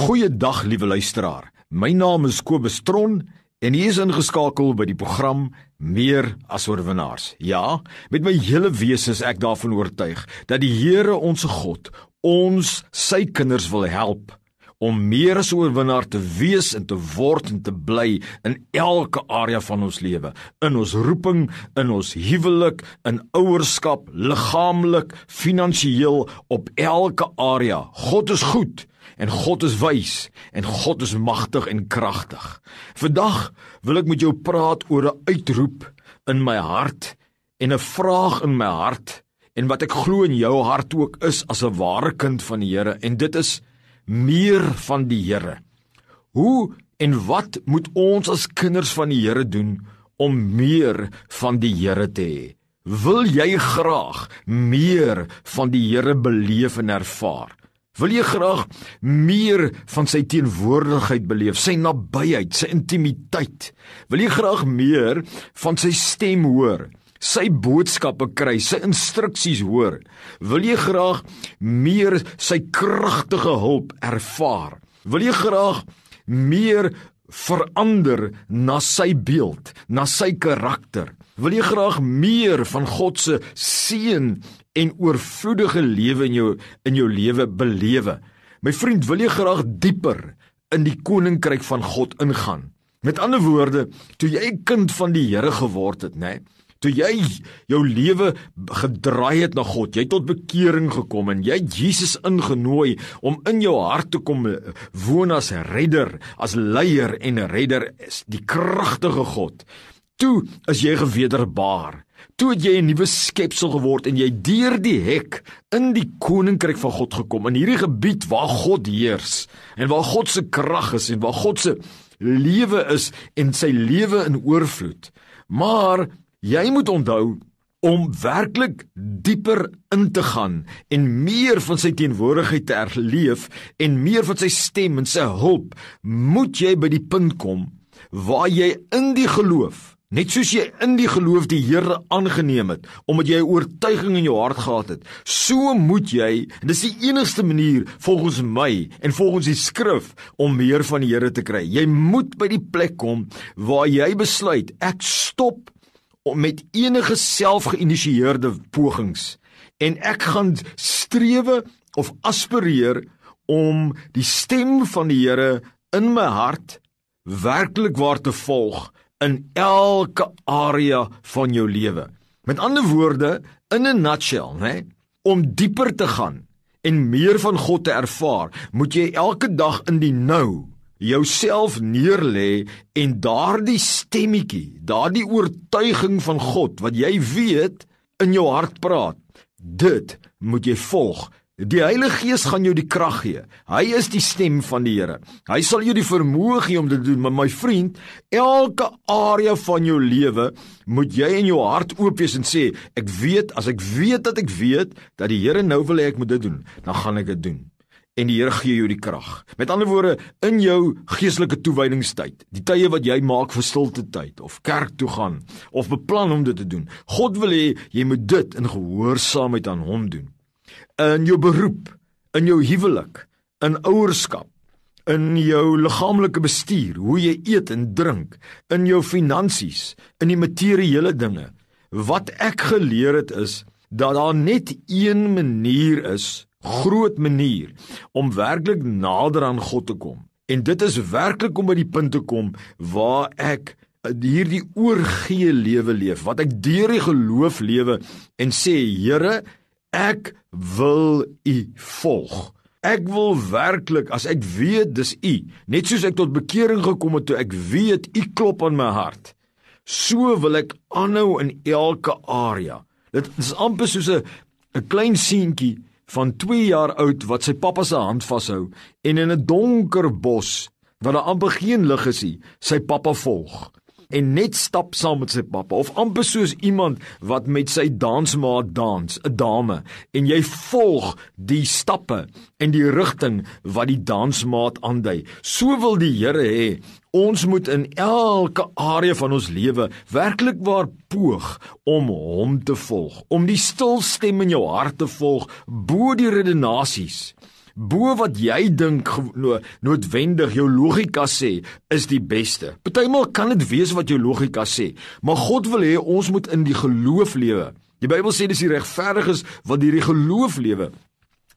Goeiedag liewe luisteraar. My naam is Kobus Tron en hier is ingeskakel by die program Meer as oorwinnaars. Ja, met my hele wese is ek daarvan oortuig dat die Here ons God ons sy kinders wil help om meer as oorwinnaar te wees en te word en te bly in elke area van ons lewe, in ons roeping, in ons huwelik, in ouerskap, liggaamlik, finansiëel, op elke area. God is goed en God is wys en God is magtig en kragtig. Vandag wil ek met jou praat oor 'n uitroep in my hart en 'n vraag in my hart en wat ek glo in jou hart ook is as 'n ware kind van die Here en dit is meer van die Here. Hoe en wat moet ons as kinders van die Here doen om meer van die Here te hê? Wil jy graag meer van die Here beleef en ervaar? Wil jy graag meer van sy teenwoordigheid beleef, sy nabyheid, sy intimiteit? Wil jy graag meer van sy stem hoor? Sy boodskappe kry, sy instruksies hoor. Wil jy graag meer sy kragtige hulp ervaar? Wil jy graag meer verander na sy beeld, na sy karakter? Wil jy graag meer van God se seën en oorvloedige lewe in jou in jou lewe belewe. My vriend, wil jy graag dieper in die koninkryk van God ingaan? Met ander woorde, toe jy 'n kind van die Here geword het, nê? Toe jy jou lewe gedraai het na God, jy tot bekering gekom en jy Jesus ingenooi om in jou hart te kom woon as redder, as leier en redder, die kragtige God. Toe is jy gewederbaar. Toe het jy 'n nuwe skepsel geword en jy deur die hek in die koninkryk van God gekom in hierdie gebied waar God heers en waar God se krag is en waar God se lewe is en sy lewe in oorvloed. Maar jy moet onthou om werklik dieper in te gaan en meer van sy teenwoordigheid te erleef en meer van sy stem en sy hulp, moet jy by die punt kom waar jy in die geloof Net soos jy in die geloof die Here aangeneem het, omdat jy 'n oortuiging in jou hart gehad het, so moet jy, en dis die enigste manier volgens my en volgens die skrif om meer van die Here te kry. Jy moet by die plek kom waar jy besluit, ek stop met enige selfgeïnisieerde pogings en ek gaan strewe of aspireer om die stem van die Here in my hart werklik waar te volg in elke area van jou lewe. Met ander woorde, in 'n nutshell, né? Om dieper te gaan en meer van God te ervaar, moet jy elke dag in die nou jouself neerlê en daardie stemmetjie, daardie oortuiging van God wat jy weet in jou hart praat, dit moet jy volg Die Heilige Gees gaan jou die krag gee. Hy is die stem van die Here. Hy sal jou die vermoë gee om dit te doen, maar my vriend, elke area van jou lewe moet jy in jou hart oop wees en sê, ek weet as ek weet dat ek weet dat die Here nou wil hê ek moet dit doen, dan gaan ek dit doen. En die Here gee jou die krag. Met ander woorde, in jou geestelike toewydingstyd, die tye wat jy maak vir stilte tyd of kerk toe gaan of beplan om dit te doen. God wil hê jy moet dit in gehoorsaamheid aan hom doen in jou beroep, in jou huwelik, in ouerskap, in jou liggaamlike bestuur, hoe jy eet en drink, in jou finansies, in die materiële dinge. Wat ek geleer het is dat daar net een manier is, groot manier om werklik nader aan God te kom. En dit is werklik om by die punt te kom waar ek hierdie oorgee lewe leef, wat ek deur die geloof lewe en sê Here, Ek wil U volg. Ek wil werklik as ek weet dis U, net soos ek tot bekering gekom het toe ek weet U klop aan my hart. So wil ek aanhou in elke area. Dit is amper soos 'n 'n klein seentjie van 2 jaar oud wat sy pappa se hand vashou en in 'n donker bos waar daar amper geen lig is nie, sy pappa volg en net stap saam met sy pappa of amper soos iemand wat met sy dansmaat dans, 'n dame, en jy volg die stappe en die rigting wat die dansmaat aandui. So wil die Here hê ons moet in elke area van ons lewe werklik waar poog om hom te volg, om die stil stem in jou hart te volg bo die redenasies bo wat jy dink noodwendig jou logika sê is die beste. Partymal kan dit wees wat jou logika sê, maar God wil hê ons moet in die geloof lewe. Die Bybel sê dis die regverdiges wat deur die geloof lewe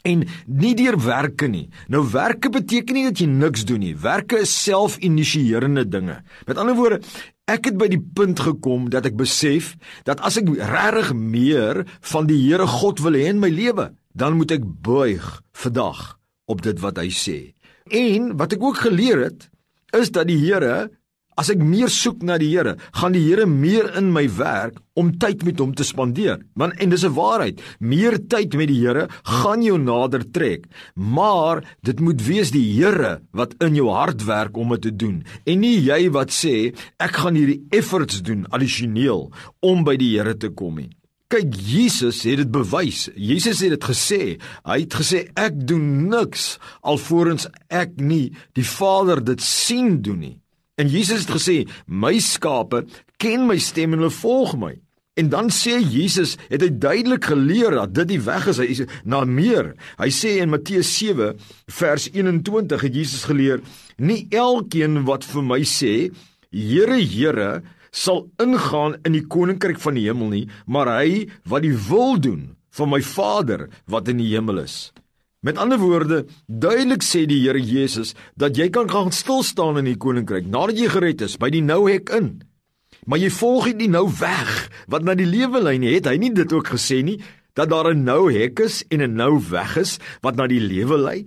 en nie deur werke nie. Nou werke beteken nie dat jy niks doen nie. Werke is self-initierende dinge. Met ander woorde, ek het by die punt gekom dat ek besef dat as ek regtig meer van die Here God wil hê in my lewe, dan moet ek buig vandag op dit wat hy sê. En wat ek ook geleer het, is dat die Here As ek meer soek na die Here, gaan die Here meer in my werk om tyd met hom te spandeer. Want en dis 'n waarheid, meer tyd met die Here gaan jou nader trek. Maar dit moet wees die Here wat in jou hart werk om dit te doen en nie jy wat sê ek gaan hierdie efforts doen addisioneel om by die Here te kom nie. Kyk, Jesus het dit bewys. Jesus het dit gesê. Hy het gesê ek doen niks alvorens ek nie die Vader dit sien doen nie. En Jesus het gesê, "My skape ken my stem en hulle volg my." En dan sê Jesus, het hy duidelik geleer dat dit die weg is, hy is na meer. Hy sê in Matteus 7 vers 21 het Jesus geleer, "Nie elkeen wat vir my sê, Here, Here, sal ingaan in die koninkryk van die hemel nie, maar hy wat die wil doen van my Vader wat in die hemel is." Met ander woorde, duidelik sê die Here Jesus dat jy kan gaan stil staan in die koninkryk nadat jy gered is by die nou hek in. Maar jy volg die nou weg wat na die lewe lei nie. Het hy nie dit ook gesê nie dat daar 'n nou hek is en 'n nou weg is wat na die lewe lei?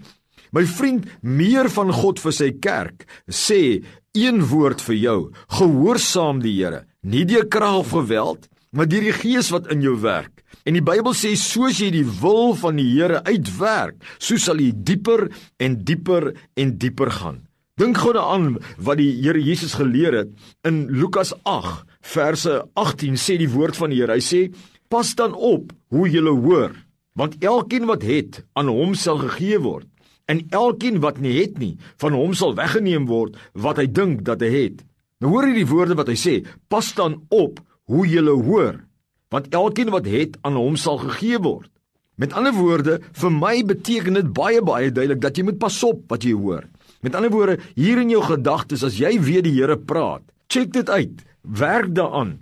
My vriend, meer van God vir sy kerk sê een woord vir jou: gehoorsaam die Here, nie deur krag of geweld, maar deur die Gees wat in jou werk. En die Bybel sê soos jy die wil van die Here uitwerk, so sal jy dieper en dieper en dieper gaan. Dink gou daaraan wat die Here Jesus geleer het in Lukas 8 verse 18 sê die woord van die Here. Hy sê: "Pas dan op hoe jy hoor, want elkeen wat het, aan hom sal gegee word, en elkeen wat nie het nie, van hom sal weggeneem word wat hy dink dat hy het." Nou hoor jy die woorde wat hy sê: "Pas dan op hoe jy hoor." want elkeen wat het aan hom sal gegee word. Met ander woorde, vir my beteken dit baie baie duidelik dat jy moet pas op wat jy hoor. Met ander woorde, hier in jou gedagtes as jy weet die Here praat, check dit uit. Werk daaraan.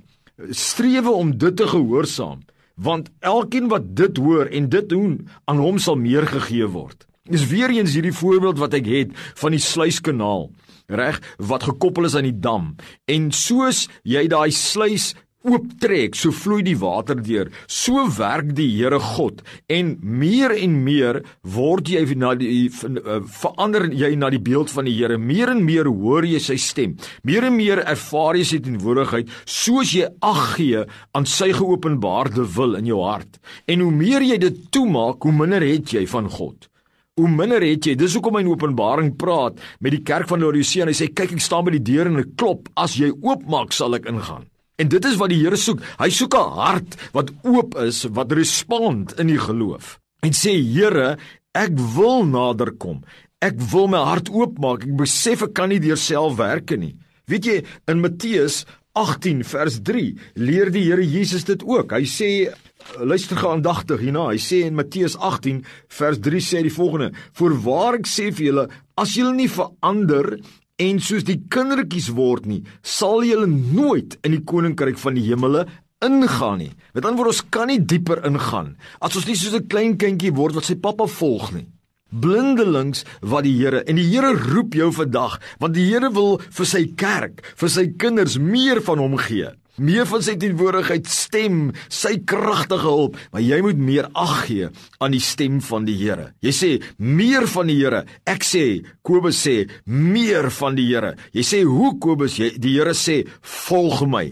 Streef om dit te gehoorsaam, want elkeen wat dit hoor en dit doen, aan hom sal meer gegee word. Dis weer eens hierdie voorbeeld wat ek het van die sluiskanaal, reg, wat gekoppel is aan die dam. En soos jy daai sluis ooptrek, so vloei die water deur. So werk die Here God en meer en meer word jy na die eh, verander jy na die beeld van die Here. Meer en meer hoor jy sy stem. Meer en meer ervaar jy sy teenwoordigheid soos jy ag gee aan sy geopenbaarde wil in jou hart. En hoe meer jy dit toemaak, hoe minder het jy van God. Hoe minder het jy. Dis hoekom hy in Openbaring praat met die kerk van Laodicea en hy sê kyk ek staan by die deur en ek klop. As jy oopmaak, sal ek ingaan. En dit is wat die Here soek. Hy soek 'n hart wat oop is, wat respond in die geloof. En sê Here, ek wil naderkom. Ek wil my hart oopmaak. Ek besef ek kan nie deur self werke nie. Weet jy, in Matteus 18 vers 3 leer die Here Jesus dit ook. Hy sê luister geaandagtig hierna. Hy sê in Matteus 18 vers 3 sê die volgende: "Voorwaar ek sê vir julle, as julle nie verander en soos die kindertjies word nie, sal julle nooit in die koninkryk van die hemele ingaan nie. Met ander woorde, ons kan nie dieper ingaan as ons nie soos 'n klein kindjie word wat sy pappa volg nie. Blindelings wat die Here en die Here roep jou vandag, want die Here wil vir sy kerk, vir sy kinders meer van hom gee meer van sy teenwoordigheid stem, sy kragtige hulp, maar jy moet meer ag gee aan die stem van die Here. Jy sê meer van die Here. Ek sê Kobus sê meer van die Here. Jy sê hoe Kobus jy die Here sê volg my.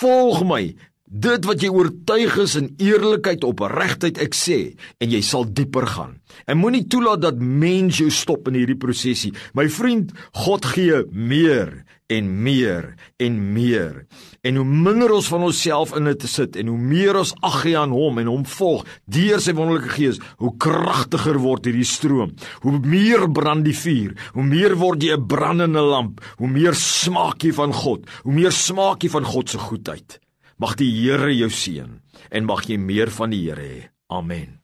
Volg my. Dit wat jy oortuig is in eerlikheid op regtheid ek sê en jy sal dieper gaan. En moenie toelaat dat mense jou stop in hierdie prosesie. My vriend, God gee meer en meer en meer. En hoe minder ons van onsself in dit sit en hoe meer ons ag gee aan hom en hom volg deur sy wonderlike gees, hoe kragtiger word hierdie stroom. Hoe meer brand die vuur, hoe meer word jy 'n brandende lamp, hoe meer smaak jy van God, hoe meer smaak jy van God se goedheid. Mag die Here jou seën en mag jy meer van die Here hê. Amen.